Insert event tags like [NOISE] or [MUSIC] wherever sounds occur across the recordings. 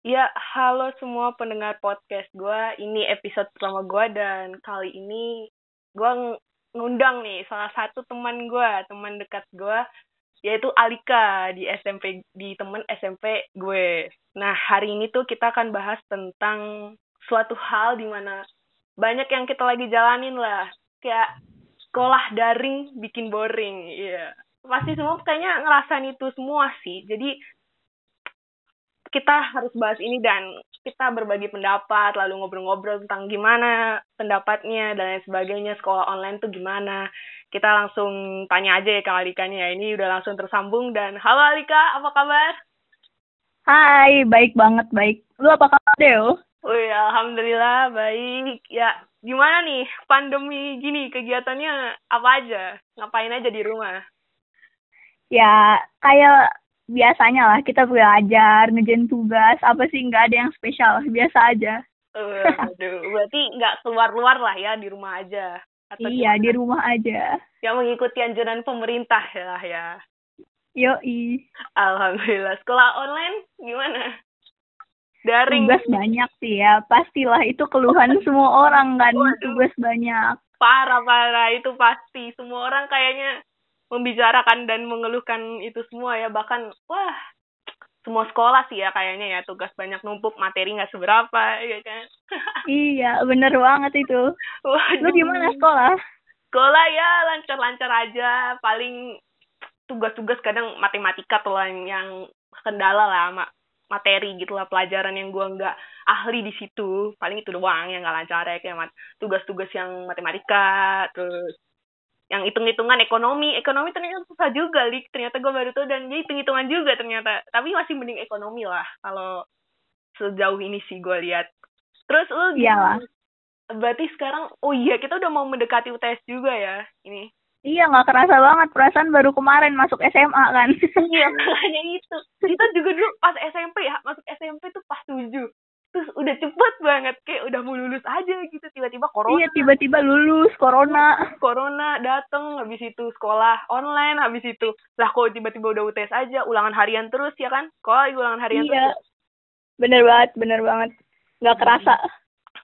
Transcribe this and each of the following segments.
Ya, halo semua pendengar podcast gue. Ini episode pertama gue dan kali ini gue ngundang nih salah satu teman gue, teman dekat gue, yaitu Alika di SMP di temen SMP gue. Nah, hari ini tuh kita akan bahas tentang suatu hal di mana banyak yang kita lagi jalanin lah. Kayak sekolah daring bikin boring. Iya. Pasti semua kayaknya ngerasain itu semua sih. Jadi kita harus bahas ini dan kita berbagi pendapat, lalu ngobrol-ngobrol tentang gimana pendapatnya dan lain sebagainya, sekolah online tuh gimana. Kita langsung tanya aja ya ke Alikanya ya. Ini udah langsung tersambung dan halo Alika, apa kabar? Hai, baik banget, baik. Lu apa kabar, Deo? Wih, alhamdulillah baik. Ya, gimana nih pandemi gini kegiatannya apa aja? Ngapain aja di rumah? Ya, kayak biasanya lah kita belajar ngejen tugas. Apa sih nggak ada yang spesial? [LAUGHS] Biasa aja. Uh, aduh. Berarti nggak keluar luar lah ya di rumah aja. Atau iya gimana? di rumah aja. Yang mengikuti anjuran pemerintah ya lah ya. Yo i alhamdulillah. Sekolah online gimana? Daring. Tugas banyak sih ya. Pastilah itu keluhan [LAUGHS] semua orang kan. Waduh. tugas banyak. Parah parah. Itu pasti. Semua orang kayaknya membicarakan dan mengeluhkan itu semua ya. Bahkan wah semua sekolah sih ya kayaknya ya. Tugas banyak numpuk materi nggak seberapa ya kan? [LAUGHS] Iya bener banget itu. Waduh. lu gimana sekolah? Sekolah ya lancar-lancar aja. Paling tugas-tugas kadang matematika tuh lah yang kendala lah mak materi gitu lah pelajaran yang gua nggak ahli di situ. Paling itu doang yang nggak lancar ya kayak tugas-tugas yang matematika terus yang hitung-hitungan ekonomi. Ekonomi ternyata susah juga lik. Ternyata gue baru tahu dan jadi hitung-hitungan juga ternyata. Tapi masih mending ekonomi lah kalau sejauh ini sih gue lihat. Terus lu iya berarti sekarang oh iya kita udah mau mendekati UTS juga ya ini. Iya nggak kerasa banget perasaan baru kemarin masuk SMA kan. iya makanya itu. Kita juga dulu pas SMP ya masuk SMP tuh pas tujuh terus udah cepet banget kayak udah mau lulus aja gitu tiba-tiba corona. Iya tiba-tiba lulus corona. Corona dateng habis itu sekolah online habis itu. Lah kok tiba-tiba udah UTS aja ulangan harian terus ya kan? Kok ulangan harian iya. terus? Bener banget bener banget. Nggak kerasa.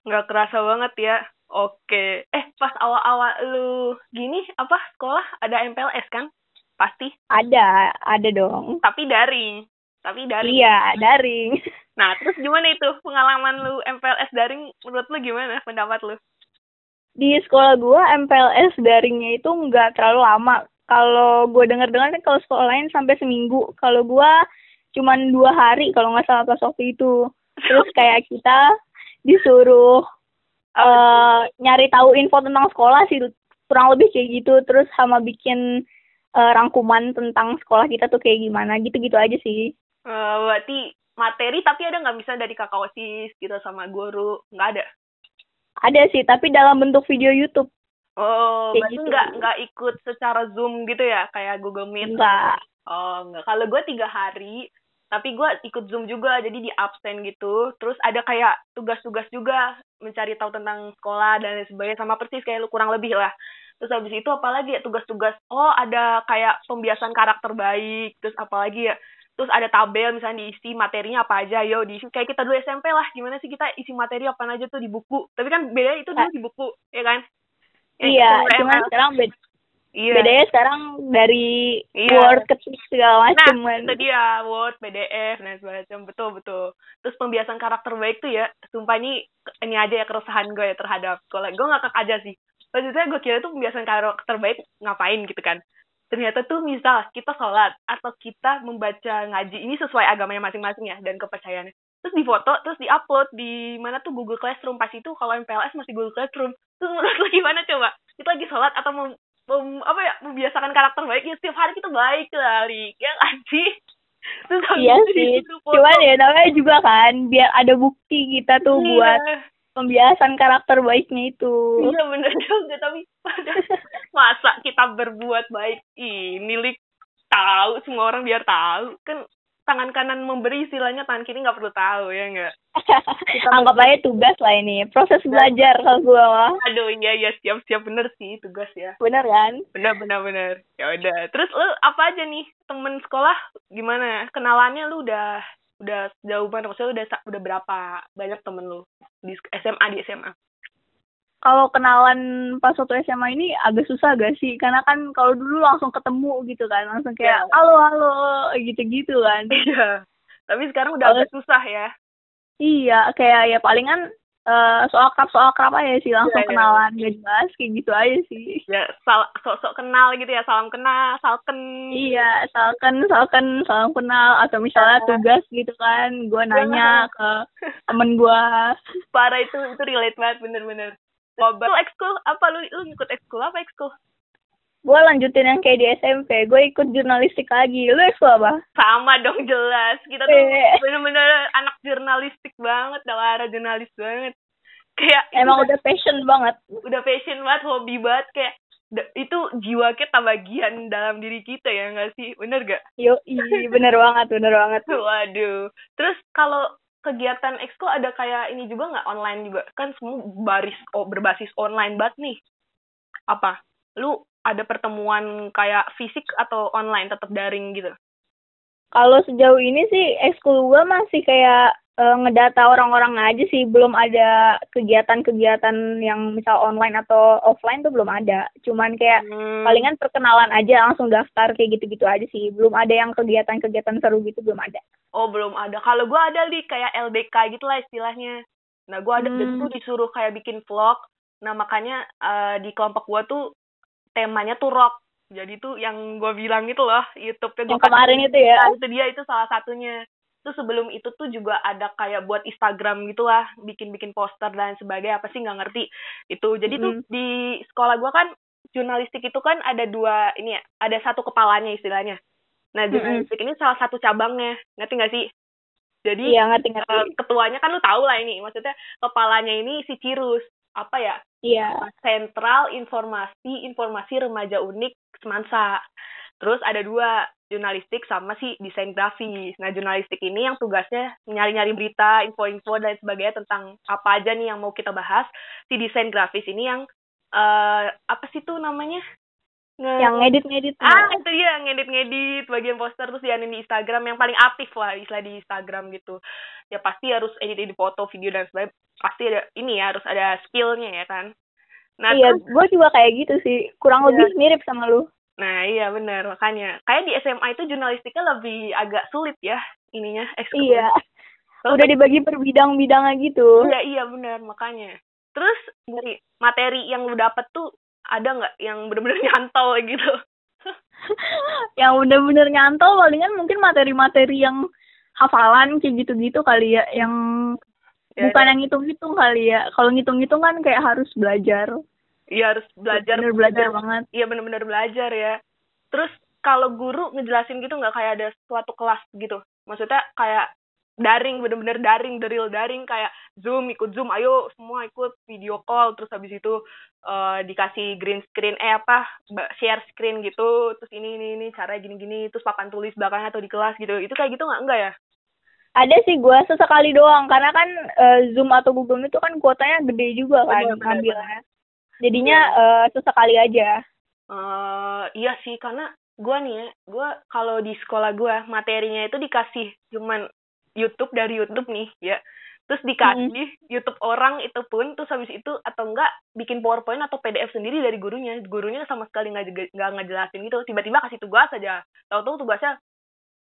Nggak kerasa banget ya. Oke. Eh pas awal-awal lu gini apa sekolah ada MPLS kan? Pasti? Ada ada dong. Tapi daring. Tapi daring. Iya daring [LAUGHS] Nah, terus gimana itu pengalaman lu MPLS daring menurut lu gimana pendapat lu? Di sekolah gua MPLS daringnya itu nggak terlalu lama. Kalau gue dengar-dengar kan kalau sekolah lain sampai seminggu. Kalau gua cuman dua hari kalau nggak salah pas waktu itu. Terus kayak kita disuruh uh, nyari tahu info tentang sekolah sih kurang lebih kayak gitu. Terus sama bikin uh, rangkuman tentang sekolah kita tuh kayak gimana gitu-gitu aja sih. Uh, berarti materi tapi ada nggak bisa dari kakak osis gitu sama guru? Nggak ada? Ada sih tapi dalam bentuk video YouTube. Oh kayak berarti gitu. nggak nggak ikut secara zoom gitu ya kayak Google Meet? Enggak oh nggak. Kalau gue tiga hari tapi gue ikut zoom juga jadi di absen gitu. Terus ada kayak tugas-tugas juga mencari tahu tentang sekolah dan sebagainya sama persis kayak lu kurang lebih lah. Terus habis itu apalagi ya tugas-tugas. Oh ada kayak pembiasan karakter baik terus apalagi ya terus ada tabel misalnya diisi materinya apa aja yo diisi kayak kita dulu SMP lah gimana sih kita isi materi apa aja tuh di buku tapi kan beda itu dulu di buku ya kan ya, iya cuman sekarang beda Iya. Bedanya sekarang dari iya. Word ketik segala macam nah, itu dia Word, PDF dan sebagainya betul betul. Terus pembiasan karakter baik tuh ya, sumpah ini ini aja ya keresahan gue ya terhadap sekolah. Gue ngakak aja sih. Maksudnya gue kira tuh pembiasan karakter baik ngapain gitu kan ternyata tuh misal kita sholat atau kita membaca ngaji ini sesuai agamanya masing-masing ya dan kepercayaannya. Terus difoto terus diupload di mana tuh Google Classroom. Pas itu kalau MPLS masih Google Classroom. Terus menurut lu gimana coba? Kita lagi sholat atau mem, mem, apa ya membiasakan karakter baik ya setiap hari kita baik lah ya kan sih? Terus iya sih. cuman ya namanya juga kan biar ada bukti kita tuh iya. buat pembiasan karakter baiknya itu. Iya bener juga tapi masa kita berbuat baik ini lik tahu semua orang biar tahu. Kan tangan kanan memberi istilahnya tangan kiri nggak perlu tahu ya nggak? [LAUGHS] Anggap aja tugas lah ini proses belajar kalau gue mah aduh iya iya siap siap bener sih tugas ya. Bener kan? Bener bener bener. Ya udah terus lu apa aja nih temen sekolah gimana? Kenalannya lu udah udah jauh mana? Maksudnya udah udah berapa banyak temen lu di SMA di SMA kalau kenalan pas waktu SMA ini agak susah gak sih? Karena kan kalau dulu langsung ketemu gitu kan, langsung kayak Ya. halo halo gitu-gitu kan. iya tapi sekarang udah agak susah ya Iya, kayak ya palingan eh, soal krap soal krap aja sih langsung Iya, iya. kenalan gak jelas kayak gitu aja sih. ya sal sok-sok kenal gitu ya salam kenal salken Iya, misalkan misalkan salam kenal atau misalnya Iya. tugas gitu kan, gue nanya ke temen gue. parah itu itu relate banget bener-bener. Lu ekskul apa lu lu ngikut ekskul apa ekskul Gue lanjutin yang kayak di SMP, gue ikut jurnalistik lagi. Lu ekskul apa? sama dong jelas. Kita tuh Eh. bener-bener anak jurnalistik banget. Dalara jurnalis banget. Kayak Emang udah, udah passion banget. udah passion banget hobi banget. Kayak itu jiwa kita bagian dalam diri kita ya nggak sih? Bener gak Yo, bener banget, bener banget. [LAUGHS] waduh. Terus kalau kegiatan ekskul ada kayak ini juga nggak? Online juga? Kan semua baris oh, berbasis online banget nih. Apa? Lu ada pertemuan kayak fisik atau online tetap daring gitu Kalau sejauh ini sih ekskul gue masih kayak eh, ngedata orang-orang aja sih, belum ada kegiatan-kegiatan yang misal online atau offline tuh belum ada. Cuman kayak Hmm. palingan perkenalan aja langsung daftar kayak gitu-gitu aja sih. Belum ada yang kegiatan-kegiatan seru gitu belum ada. Oh belum ada. Kalau gue ada nih kayak LDK gitu lah istilahnya. Nah gue ada Hmm. tuh disuruh kayak bikin vlog. Nah makanya eh, di kelompok gue tuh temanya tuh rock. Jadi tuh yang gue bilang gitu loh YouTube-nya Yang kemarin itu ya. Nah, itu dia itu salah satunya. Terus sebelum itu tuh juga ada kayak buat Instagram gitu lah, bikin-bikin poster dan sebagainya. Apa sih nggak ngerti itu. Jadi tuh Hmm. di sekolah gue kan jurnalistik itu kan ada dua ini ya, ada satu kepalanya istilahnya. Nah jurnalistik ini salah satu cabangnya, ngerti nggak sih? Jadi Iya ngerti-ngerti. eh, ketuanya kan lu tahu lah ini, maksudnya kepalanya ini si Cirus apa ya Iya. Sentral Informasi Informasi Remaja Unik Semansa. Terus ada dua jurnalistik sama si desain grafis. Nah jurnalistik ini yang tugasnya nyari-nyari berita, info-info dan sebagainya tentang apa aja nih yang mau kita bahas. Si desain grafis ini yang eh apa sih tuh namanya? Nge- Yang ngedit-ngedit. Ah, itu dia ngedit-ngedit bagian poster terus dianin di Instagram yang paling aktif lah istilah di Instagram gitu. Ya pasti harus edit-edit foto, video dan sebagainya. Pasti ada ini ya harus ada skillnya ya kan. Nah, iya, terus, gue juga kayak gitu sih. Kurang Iya. lebih mirip sama lu. nah iya benar makanya. Kayak di SMA itu jurnalistiknya lebih agak sulit ya ininya. ekskul. Iya. Kalau Udah dibagi per bidang-bidangnya gitu. Iya iya benar makanya. Terus dari materi yang lu dapet tuh ada nggak yang bener-bener [LAUGHS] nyantol gitu? [LAUGHS] yang bener-bener nyantol palingan mungkin materi-materi yang hafalan kayak gitu-gitu kali ya yang Ya, bukan yang ngitung-ngitung kali ya. Kalau ngitung-ngitung kan kayak harus belajar. Iya harus belajar. bener belajar banget. Iya bener-bener belajar ya. Terus kalau guru ngejelasin gitu nggak kayak ada suatu kelas gitu? Maksudnya kayak daring bener-bener daring, the real daring kayak zoom ikut zoom, ayo semua ikut video call terus habis itu eh, dikasih green screen eh apa share screen gitu terus ini ini ini cara gini-gini terus papan tulis belakangnya atau di kelas gitu. Itu kayak gitu nggak? Enggak ya ada sih gua sesekali doang. Karena kan eh, zoom atau google Meet itu kan kuotanya gede juga kan Bener, ngambilnya jadinya eh, sesekali aja. Eh iya sih karena gua nih ya gua kalau di sekolah gua materinya itu dikasih cuman YouTube dari YouTube nih ya. Terus dikasih YouTube orang itu pun terus habis itu atau enggak bikin PowerPoint atau PDF sendiri dari gurunya. Gurunya sama sekali nggak nggak ngejelasin gitu. Tiba-tiba kasih tugas aja. Tahu-tahu tugasnya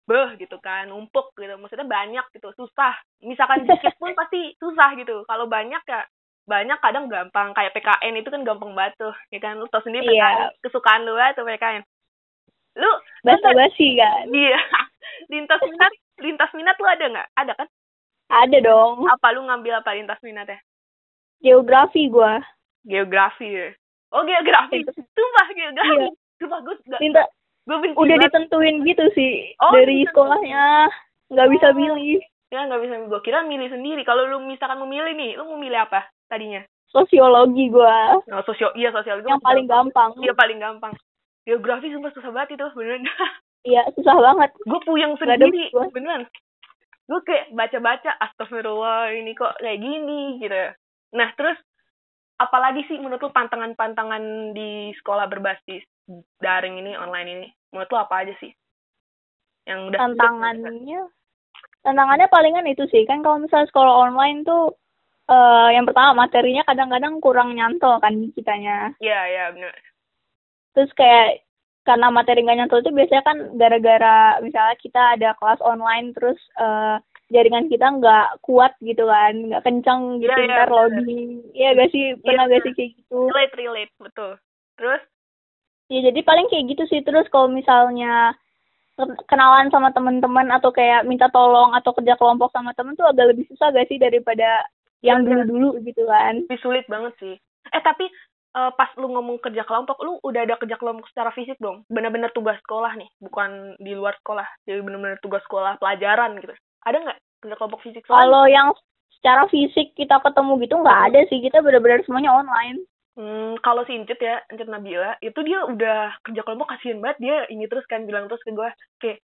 beh gitu kan numpuk gitu maksudnya banyak gitu susah. Misalkan dikit pun [LAUGHS] pasti susah gitu. Kalau banyak ya banyak kadang gampang. Kayak PKN itu kan gampang banget tuh ya kan? Lu tau sendiri Iya. PKN kesukaan lu tuh PKN lu basa basi kan? Iya. [LAUGHS] Lintas minat lintas minat lu ada nggak? Ada kan? Ada dong. Apa lu ngambil apa lintas minatnya? Geografi gua. Geografi ya? Oh geografi. Lintas- sumpah geografi. Iya. sumpah gue gak Minta, gue benci udah banget. ditentuin gitu sih Oh, dari ditentuin. sekolahnya. Nggak bisa Oh. pilih ya nggak bisa gue kira milih sendiri. Kalau lu misalkan memilih nih lu mau milih apa tadinya? Sosiologi gua. Oh, sosio iya sosial yang paling gampang. Iya paling gampang. Geografi sumpah susah banget itu beneran. [LAUGHS] Iya susah banget. Gue puyeng sendiri gua. beneran. Gue kayak baca-baca astagfirullah ini kok kayak gini gitu nah terus apalagi sih menurut lu pantangan-pantangan di sekolah berbasis daring ini online ini menurut lu apa aja sih? Yang udah tantangannya tantangannya palingan itu sih. Kan kalau misalnya sekolah online tuh uh, yang pertama materinya kadang-kadang kurang nyantol kan kitanya. Iya iya benar terus kayak karena materi nggak nyantol itu biasanya kan gara-gara misalnya kita ada kelas online terus uh, jaringan kita nggak kuat gitu kan nggak kencang gitu yeah, ntar yeah, loading iya gak sih? Pernah yeah, gak sih kayak gitu? Relate relate betul. Terus ya jadi paling kayak gitu sih terus kalau misalnya kenalan sama teman-teman atau kayak minta tolong atau kerja kelompok sama temen tuh agak lebih susah gak sih daripada yang dulu-dulu gitu kan lebih sulit banget sih eh tapi uh, pas lu ngomong kerja kelompok, lu udah ada kerja kelompok secara fisik dong? Bener-bener tugas sekolah nih, bukan di luar sekolah. Jadi bener-bener tugas sekolah pelajaran gitu. Ada nggak kerja kelompok fisik? Kalau yang secara fisik kita ketemu gitu nggak ada sih. Kita bener-bener semuanya online. Hmm, kalau si Incit ya, Incit Nabila, itu dia udah kerja kelompok kasihan banget. Dia ini terus kan bilang terus ke gue, kayak,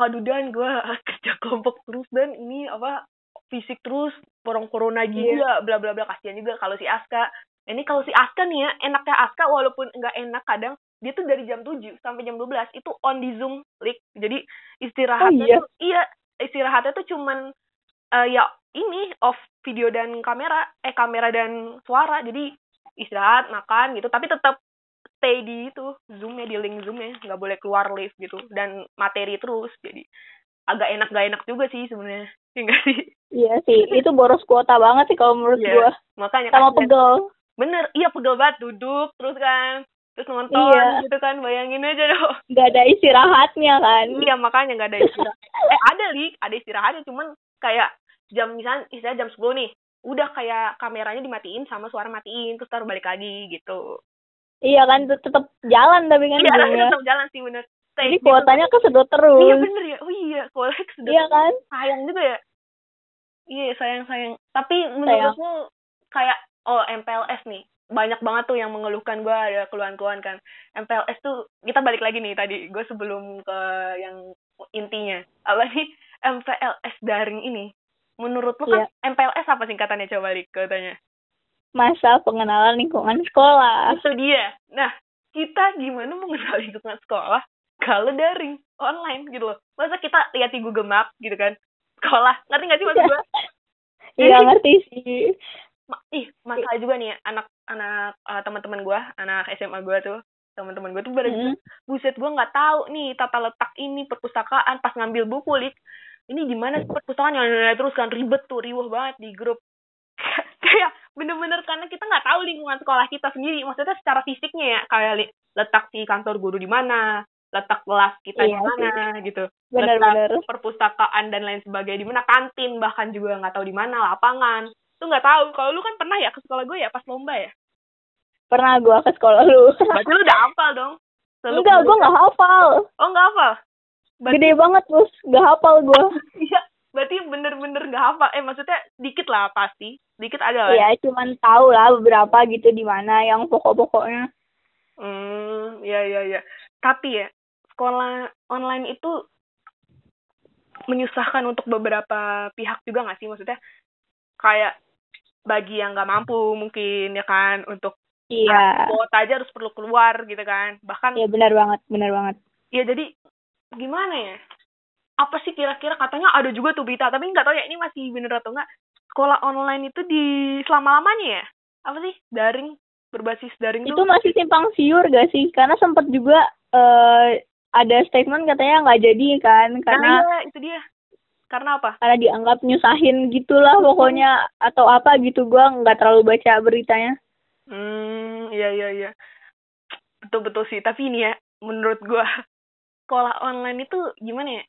aduh Dan, gue [LAUGHS] kerja kelompok terus Dan, ini apa fisik terus, porong corona juga, yeah. bla bla bla kasihan juga. Kalau si Aska, ini kalau si Aska nih ya, enaknya Aska walaupun nggak enak kadang, dia tuh dari jam 7 sampai jam 12 itu on di Zoom, Lik. Jadi istirahatnya oh, iya? tuh, iya, istirahatnya tuh cuman, uh, ya ini, off video dan kamera, eh kamera dan suara. Jadi istirahat, makan gitu, tapi tetap stay di itu, Zoom-nya, di link Zoom-nya. Nggak boleh keluar live gitu. Dan materi terus, jadi agak enak gak enak juga sih sebenarnya. Iya sih? Iya sih, itu boros kuota banget sih kalau menurut yeah. gua. Makanya sama pegel bener iya pegel banget duduk terus kan terus nonton iya. gitu kan bayangin aja dong nggak ada istirahatnya kan iya makanya nggak ada istirahat eh ada li ada istirahatnya cuman kayak jam misalnya istilah jam 10 nih udah kayak kameranya dimatiin sama suara matiin terus taruh balik lagi gitu. Iya kan tetap jalan tapi kan iya [LAUGHS] tetap jalan sih bener. Jadi kuotanya kesedot terus. Iya bener ya. Oh iya kuotanya kesedot iya kan? Sayang juga ya. Iya sayang sayang. tapi menurutmu kayak oh MPLS nih. Banyak banget tuh yang mengeluhkan gue ada keluhan-keluhan kan. MPLS tuh kita balik lagi nih tadi. Gue sebelum ke yang intinya. Apa nih MPLS daring ini menurut lu kan yeah. MPLS apa singkatannya? Coba balik katanya masa pengenalan lingkungan sekolah. Itu dia. Nah kita gimana mengenal lingkungan sekolah? Kalau daring online gitu loh. Masa kita lihat di Google Map gitu kan? Sekolah. Ngerti nggak sih maksud gue [LAUGHS] iya ngerti sih. Ma ih masalah juga nih anak anak uh, teman-teman gue anak SMA gue tuh. Teman-teman gue tuh pada mm. buset gue nggak tahu nih tata letak ini perpustakaan pas ngambil buku lik ini di mana perpustakaan yang terus kan ribet tuh riuh banget di grup [LAUGHS] kayak bener-bener karena kita nggak tahu lingkungan sekolah kita sendiri maksudnya secara fisiknya ya kayak letak si kantor guru di mana letak kelas kita iya, di mana gitu bener, letak bener. perpustakaan dan lain sebagainya di mana kantin bahkan juga nggak tahu di mana lapangan Lu nggak tahu. Kalau lu kan pernah ya ke sekolah gue ya pas lomba ya? Pernah gue ke sekolah lu. Berarti lu udah hafal dong? Selalu Enggak, gue nggak hafal. Oh nggak hafal? Berarti... Gede banget bos, nggak hafal gue. [LAUGHS] Iya, berarti bener-bener nggak hafal. Eh maksudnya dikit lah pasti. Dikit ada lah. Iya, cuman tahu lah beberapa gitu di mana yang pokok-pokoknya. Hmm, iya iya iya. Tapi ya sekolah online itu menyusahkan untuk beberapa pihak juga nggak sih maksudnya kayak bagi yang nggak mampu mungkin ya kan untuk iya kuota aja harus perlu keluar gitu kan bahkan iya benar banget benar banget iya jadi gimana ya apa sih kira-kira katanya ada juga tuh berita tapi nggak tahu ya ini masih bener atau enggak sekolah online itu di selama lamanya ya apa sih daring berbasis daring itu tuh? masih simpang siur gak sih karena sempat juga uh, ada statement katanya nggak jadi kan karena nah, iya, itu dia karena apa? Karena dianggap nyusahin gitulah pokoknya atau apa gitu gua nggak terlalu baca beritanya. Hmm, iya iya iya. Betul betul sih. Tapi ini ya, menurut gua sekolah online itu gimana ya?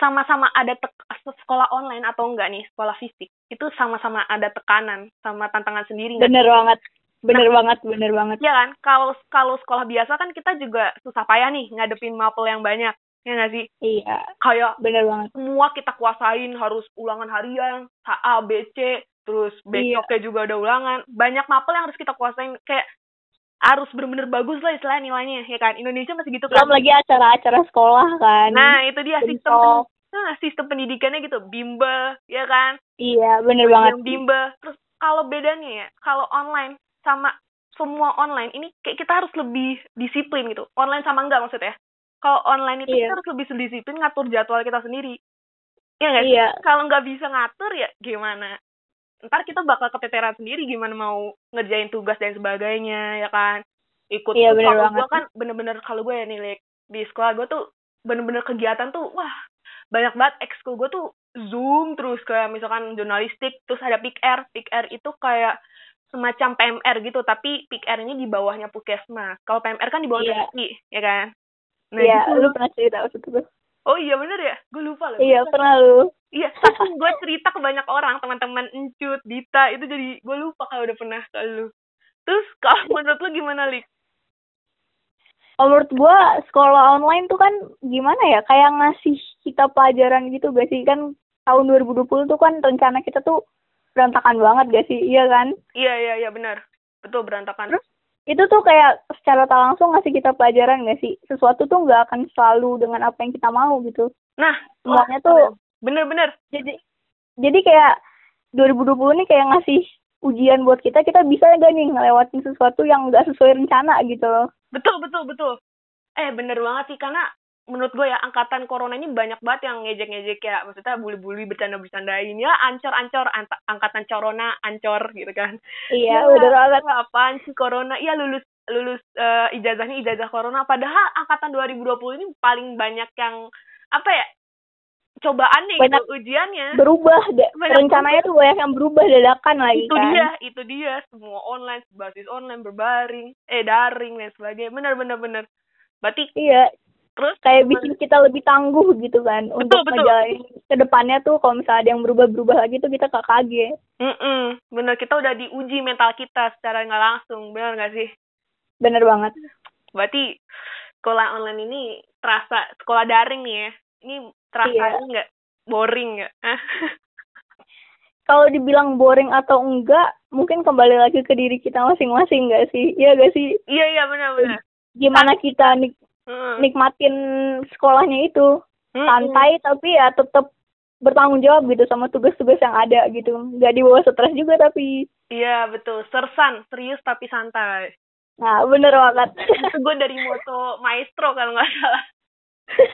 Sama-sama ada sekolah online atau enggak nih sekolah fisik itu sama-sama ada tekanan sama tantangan sendiri. Bener banget. Bener nah, banget, bener banget. Iya kan? Kalau kalau sekolah biasa kan kita juga susah payah nih ngadepin mapel yang banyak ya nggak sih iya kayak bener banget semua kita kuasain harus ulangan harian A B C terus besoknya iya. juga ada ulangan banyak mapel yang harus kita kuasain kayak harus bener-bener bagus lah istilah nilainya ya kan? Indonesia masih gitu kan belum lagi acara-acara sekolah kan? Nah itu dia sistem nah sistem pendidikannya gitu bimbel ya kan? Iya bener banget. bimbel terus kalau bedanya ya kalau online sama semua online ini kayak kita harus lebih disiplin gitu. Online sama enggak maksudnya? Kalau online itu iya. kita harus lebih disiplin ngatur jadwal kita sendiri. Ya nggak Iya. kalau nggak bisa ngatur ya gimana ntar kita bakal keteteran sendiri gimana mau ngerjain tugas dan sebagainya ya kan ikut Iya, kalau gue kan bener-bener kalau gue ya nih Lek, di sekolah gue tuh bener-bener kegiatan tuh wah banyak banget ekskul gue tuh zoom terus kayak misalkan jurnalistik terus ada pick R pick R itu kayak semacam PMR gitu tapi pick R ini di bawahnya puskesmas kalau PMR kan di bawah Iya. TNI ya kan nah Iya, gitu. lu pernah cerita waktu itu. Oh iya bener ya gue lupa loh Iya, pernah lu. Iya, tapi gue cerita ke banyak orang, teman-teman Encut, Dita, itu jadi gue lupa kalau udah pernah ke lu. Terus kalau [LAUGHS] menurut lu gimana, Lik? Oh, menurut gua sekolah online tuh kan gimana ya kayak ngasih kita pelajaran gitu gak sih kan tahun 2020 tuh kan rencana kita tuh berantakan banget gak sih iya kan Iya, iya, iya, benar. Betul, berantakan. Terus? Itu tuh kayak secara tak langsung ngasih kita pelajaran gak sih sesuatu tuh nggak akan selalu dengan apa yang kita mau gitu Nah, semuanya wah, tuh bener-bener. jadi jadi kayak 2020 nih kayak ngasih ujian buat kita kita bisa gak nih ngelewatin sesuatu yang nggak sesuai rencana gitu loh Betul, betul, betul. Eh, bener banget sih, karena menurut gue ya, angkatan corona ini banyak banget yang ngejek-ngejek ya. Maksudnya bully-bully, bercanda-bercandain. Ya, ancor-ancor, angkatan corona, ancor gitu kan. iya Ya, udah banget apaan sih corona? Iya lulus lulus eh, ijazahnya ijazah corona. Padahal angkatan 2020 ini paling banyak yang apa ya? Cobaan nih Banyak gitu, ujiannya. berubah deh Banyak rencananya tuh banyak yang berubah dadakan lagi itu kan dia, itu dia. Semua online, basis online, berbaring, eh daring dan sebagainya. Benar benar benar. Berarti iya terus kayak bikin kita lebih tangguh gitu kan untuk betul. ngejalanin ke depannya tuh kalau misalnya ada yang berubah-berubah lagi tuh kita gak kaget Mm-mm, bener kita udah diuji mental kita secara nggak langsung, benar nggak sih? bener banget Berarti sekolah online ini terasa sekolah daring nih ya. Ini terasa Iya. nggak boring nggak? [LAUGHS] Kalau dibilang boring atau enggak mungkin kembali lagi ke diri kita masing-masing gak sih iya gak sih iya iya benar benar. gimana kita nik Mm. nikmatin sekolahnya itu. Mm-mm. santai tapi ya tetap bertanggung jawab gitu sama tugas-tugas yang ada gitu. Nggak dibawa stres juga tapi. Iya betul, sersan, serius tapi santai. nah bener banget. Itu gue dari moto maestro kalau nggak salah.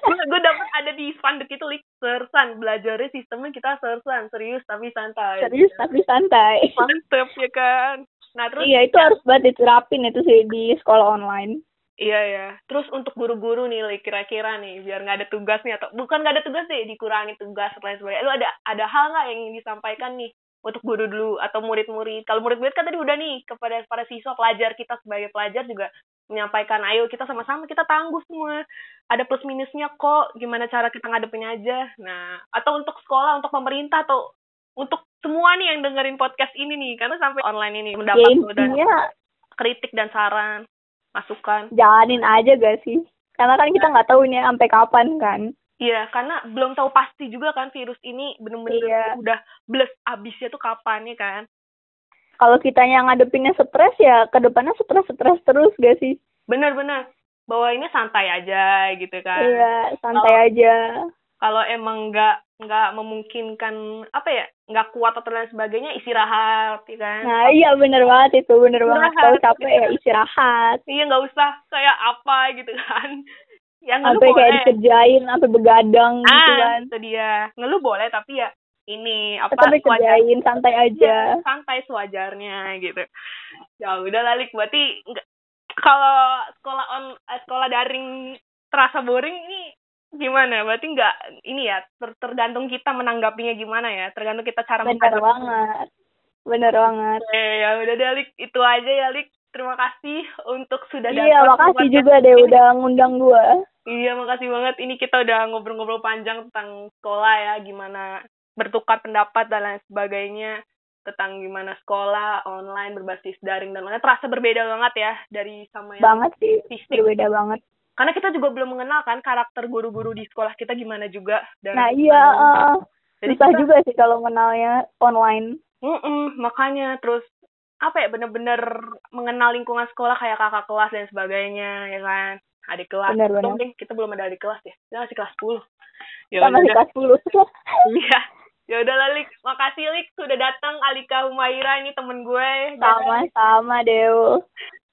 gue dapet ada di spanduk itu lik. Sersan belajarnya sistemnya kita sersan serius tapi santai. Serius tapi santai. Mantep ya kan? Nah terus iya itu harus banget diterapin itu sih di sekolah online iya ya terus untuk guru-guru nih kira-kira nih biar nggak ada tugas nih atau bukan nggak ada tugas deh dikurangi tugas dan lain sebagainya. Lu ada ada hal nggak yang ingin disampaikan nih untuk guru dulu atau murid-murid? Kalau murid-murid kan tadi udah nih kepada para siswa pelajar kita sebagai pelajar juga menyampaikan ayo kita sama-sama kita tangguh semua. Ada plus minusnya kok gimana cara kita ngadepin aja. Nah atau untuk sekolah untuk pemerintah atau untuk semua nih yang dengerin podcast ini nih karena sampai online ini ya mendapat dan intinya kritik dan saran masukan. Jalanin aja gak sih? Karena kan kita nggak tahu ini sampai kapan kan. Iya, karena belum tahu pasti juga kan virus ini bener-bener Iya. udah bless abisnya tuh kapan ya kan? kalau kitanya ngadepinnya stres ya ke depannya stres stres terus gak sih? Bener-bener. Bahwa ini santai aja gitu kan. iya santai Kalau- aja. Kalau emang nggak nggak memungkinkan apa ya nggak kuat atau lain sebagainya istirahat ya kan? nah iya bener banget itu bener banget kalau capek ya istirahat Iya nggak usah kayak apa gitu kan? [LAUGHS] Yang ngeluh sampai kayak boleh. dikerjain sampai begadang gitu ah, kan itu dia. Ngeluh boleh tapi ya ini apa tetap sewajar- dikerjain santai aja Iya, santai sewajarnya gitu. Ya udah lalik berarti kalau sekolah on eh, sekolah daring terasa boring ini gimana? Berarti nggak ini ya ter- tergantung kita menanggapinya gimana ya, tergantung kita cara bener banget bener banget Eh, ya udah deh Lik, itu aja ya Lik. Terima kasih untuk sudah datang. iya makasih juga deh ini. udah ngundang gua Iya, makasih banget. Ini kita udah ngobrol-ngobrol panjang tentang sekolah ya, gimana bertukar pendapat dan lain sebagainya tentang gimana sekolah online berbasis daring dan lain-lain. Terasa berbeda banget ya dari sama yang banget sih fisik. berbeda banget Karena kita juga belum mengenal kan karakter guru-guru di sekolah kita gimana juga. Dan nah iya eh, Jadi susah kita- juga sih kalau kenalnya online. Mm-mm, makanya terus apa ya bener-bener mengenal lingkungan sekolah kayak kakak kelas dan sebagainya ya kan? Adik kelas. Belum benar. deh, kita belum ada adik kelas ya. Kita masih kelas 10 ya kita masih kelas 10 [LAUGHS] iya. Ya udah lah Lik. Makasih Lik sudah datang. Alika Humaira ini temen gue. Sama-sama Dew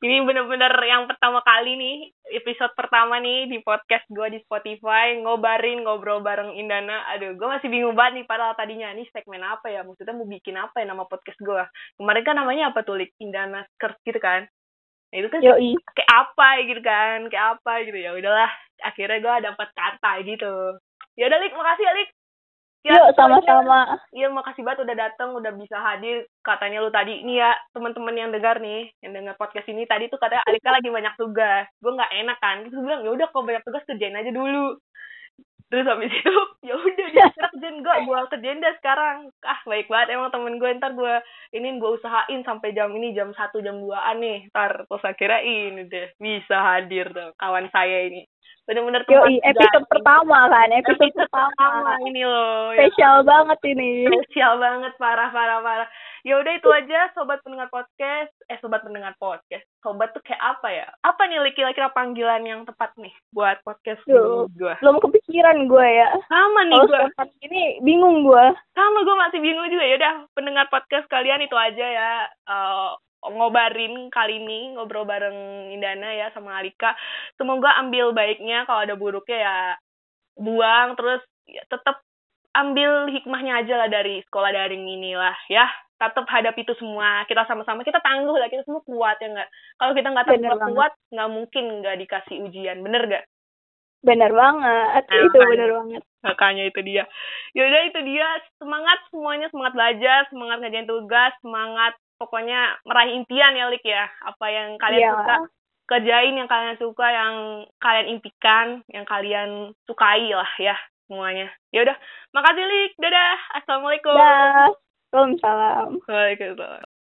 ini bener-bener yang pertama kali nih episode pertama nih di podcast gue di Spotify ngobarin ngobrol bareng Indana. Aduh gue masih bingung banget nih padahal tadinya nih segmen apa ya maksudnya mau bikin apa ya nama podcast gue kemarin kan namanya apa tuh Lik? Indana Skirt gitu kan? Nah, itu kan Yoi. kayak apa gitu kan kayak apa gitu. Ya udahlah akhirnya gue dapat kata gitu. Ya udah Lik makasih ya Lik Ya, Yuk, sama-sama. Iya, makasih banget udah datang, udah bisa hadir. Katanya lu tadi, nih ya, teman-teman yang dengar nih, yang dengar podcast ini, tadi tuh katanya Alika lagi banyak tugas. Gue nggak enak kan. Terus gue bilang, ya udah kalau banyak tugas kerjain aja dulu. Terus habis itu, [LAUGHS] ya udah dia kerjain gue, gue kerjain dah sekarang. Ah, baik banget emang temen gue. Ntar gue, ini gue usahain sampai jam ini, jam satu jam 2an nih. Ntar, terus akhirnya ini deh, bisa hadir tuh, kawan saya ini bener-bener Yo, episode pertama kan, episode, episode pertama. pertama ini loh. ya. Spesial banget ini. Spesial banget, parah, parah, parah. Ya udah itu aja, sobat pendengar podcast. Eh, sobat pendengar podcast. Sobat tuh kayak apa ya? Apa nih kira-kira panggilan yang tepat nih buat podcast Duh, gue? Belum kepikiran gue ya. Sama nih gue. ini bingung gue. Sama gue masih bingung juga. Ya udah, pendengar podcast kalian itu aja ya. Eh, ngobarin kali ini ngobrol bareng Indana ya sama Alika. Semoga ambil baiknya kalau ada buruknya ya buang terus ya, tetap ambil hikmahnya aja lah dari sekolah daring inilah ya. Tetap hadapi itu semua. Kita sama-sama kita tangguh lah kita semua kuat ya nggak. Kalau kita nggak Bener kuat nggak mungkin nggak dikasih ujian. Bener gak? Bener banget. Nah, itu makanya. bener banget. Makanya itu dia. Yaudah itu dia. Semangat semuanya. Semangat belajar. Semangat ngerjain tugas. Semangat pokoknya meraih impian ya Lik ya. Apa yang kalian Iya. suka. Kerjain yang kalian suka. Yang kalian impikan. Yang kalian sukai lah ya. Semuanya. Yaudah. Makasih Lik. Dadah. Assalamualaikum. Dah. Waalaikumsalam. Waalaikumsalam.